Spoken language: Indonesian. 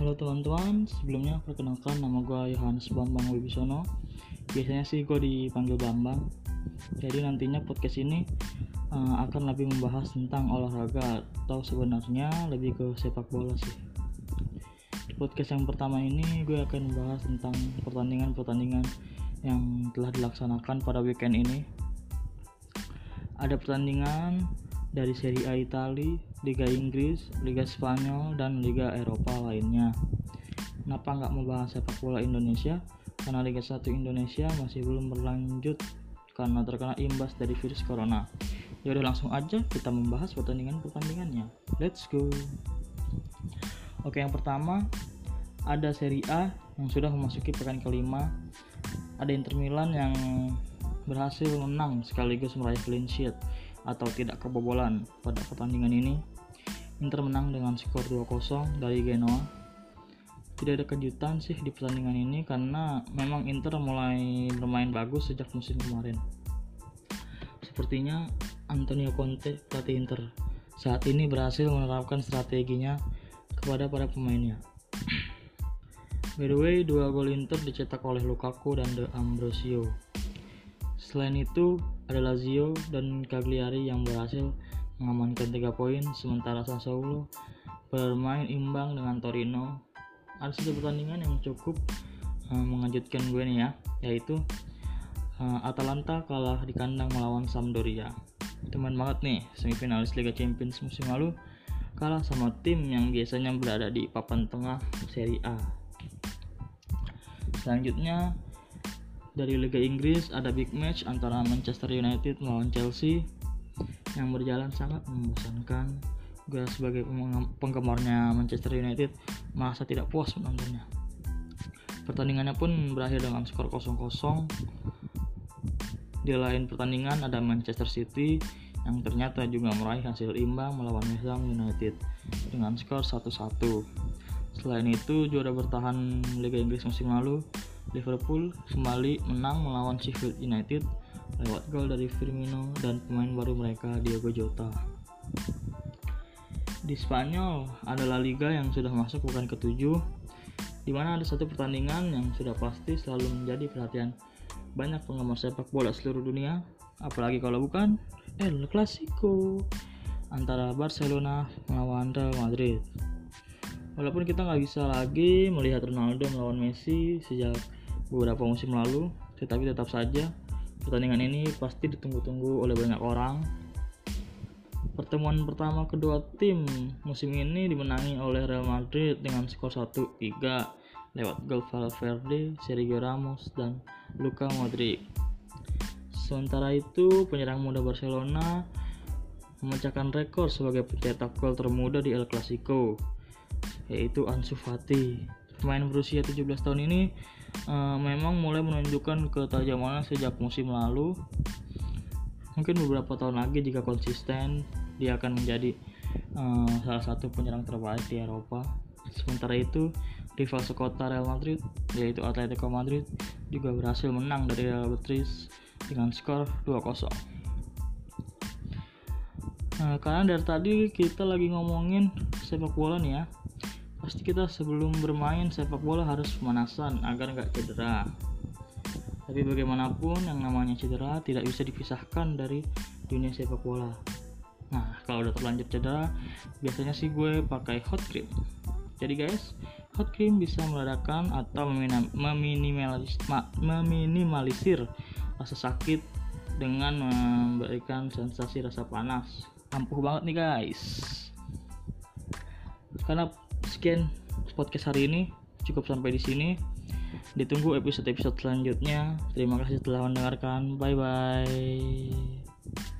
Halo teman-teman, sebelumnya perkenalkan nama gue Yohanes Bambang Wibisono. Biasanya sih gue dipanggil Bambang. Jadi nantinya podcast ini uh, akan lebih membahas tentang olahraga Atau sebenarnya lebih ke sepak bola sih. Di podcast yang pertama ini gue akan membahas tentang pertandingan-pertandingan yang telah dilaksanakan pada weekend ini. Ada pertandingan dari Serie A Italia, Liga Inggris, Liga Spanyol, dan Liga Eropa lainnya. Kenapa nggak membahas sepak bola Indonesia? Karena Liga 1 Indonesia masih belum berlanjut karena terkena imbas dari virus corona. Ya udah langsung aja kita membahas pertandingan-pertandingannya. Let's go. Oke, yang pertama ada Serie A yang sudah memasuki pekan kelima. Ada Inter Milan yang berhasil menang sekaligus meraih clean sheet atau tidak kebobolan pada pertandingan ini. Inter menang dengan skor 2-0 dari Genoa. Tidak ada kejutan sih di pertandingan ini karena memang Inter mulai bermain bagus sejak musim kemarin. Sepertinya Antonio Conte, pelatih Inter, saat ini berhasil menerapkan strateginya kepada para pemainnya. By the way, dua gol Inter dicetak oleh Lukaku dan De Ambrosio. Selain itu, ada Lazio dan Cagliari yang berhasil mengamankan 3 poin, sementara Sassuolo bermain imbang dengan Torino. Ada satu pertandingan yang cukup uh, mengejutkan gue nih ya, yaitu uh, Atalanta kalah di kandang melawan Sampdoria. Teman banget nih, semifinalis Liga Champions musim lalu kalah sama tim yang biasanya berada di papan tengah Serie A. Selanjutnya dari Liga Inggris ada big match antara Manchester United melawan Chelsea yang berjalan sangat membosankan. Gue sebagai penggemarnya Manchester United merasa tidak puas menontonnya. Pertandingannya pun berakhir dengan skor 0-0. Di lain pertandingan ada Manchester City yang ternyata juga meraih hasil imbang melawan West United dengan skor 1-1. Selain itu, juara bertahan Liga Inggris musim lalu, Liverpool kembali menang melawan Sheffield United lewat gol dari Firmino dan pemain baru mereka Diego Jota. Di Spanyol ada La Liga yang sudah masuk pekan ketujuh, di mana ada satu pertandingan yang sudah pasti selalu menjadi perhatian banyak penggemar sepak bola seluruh dunia, apalagi kalau bukan El Clasico antara Barcelona melawan Real Madrid. Walaupun kita nggak bisa lagi melihat Ronaldo melawan Messi sejak beberapa musim lalu, tetapi tetap saja pertandingan ini pasti ditunggu-tunggu oleh banyak orang. Pertemuan pertama kedua tim musim ini dimenangi oleh Real Madrid dengan skor 1-3 lewat gol Valverde, Sergio Ramos, dan Luka Modric. Sementara itu, penyerang muda Barcelona memecahkan rekor sebagai pencetak gol termuda di El Clasico yaitu Ansu Fati. Pemain berusia 17 tahun ini uh, memang mulai menunjukkan ketajamannya sejak musim lalu. Mungkin beberapa tahun lagi jika konsisten dia akan menjadi uh, salah satu penyerang terbaik di Eropa. Sementara itu, rival sekota Real Madrid yaitu Atletico Madrid juga berhasil menang dari Real Betis dengan skor 2-0. Nah, karena dari tadi kita lagi ngomongin sepak bola nih ya pasti kita sebelum bermain sepak bola harus pemanasan agar nggak cedera. Tapi bagaimanapun yang namanya cedera tidak bisa dipisahkan dari dunia sepak bola. Nah kalau udah terlanjur cedera biasanya sih gue pakai hot cream. Jadi guys hot cream bisa meredakan atau meminimalis, meminimalisir rasa sakit dengan memberikan sensasi rasa panas. Ampuh banget nih guys. Karena sekian podcast hari ini. Cukup sampai di sini. Ditunggu episode-episode selanjutnya. Terima kasih telah mendengarkan. Bye bye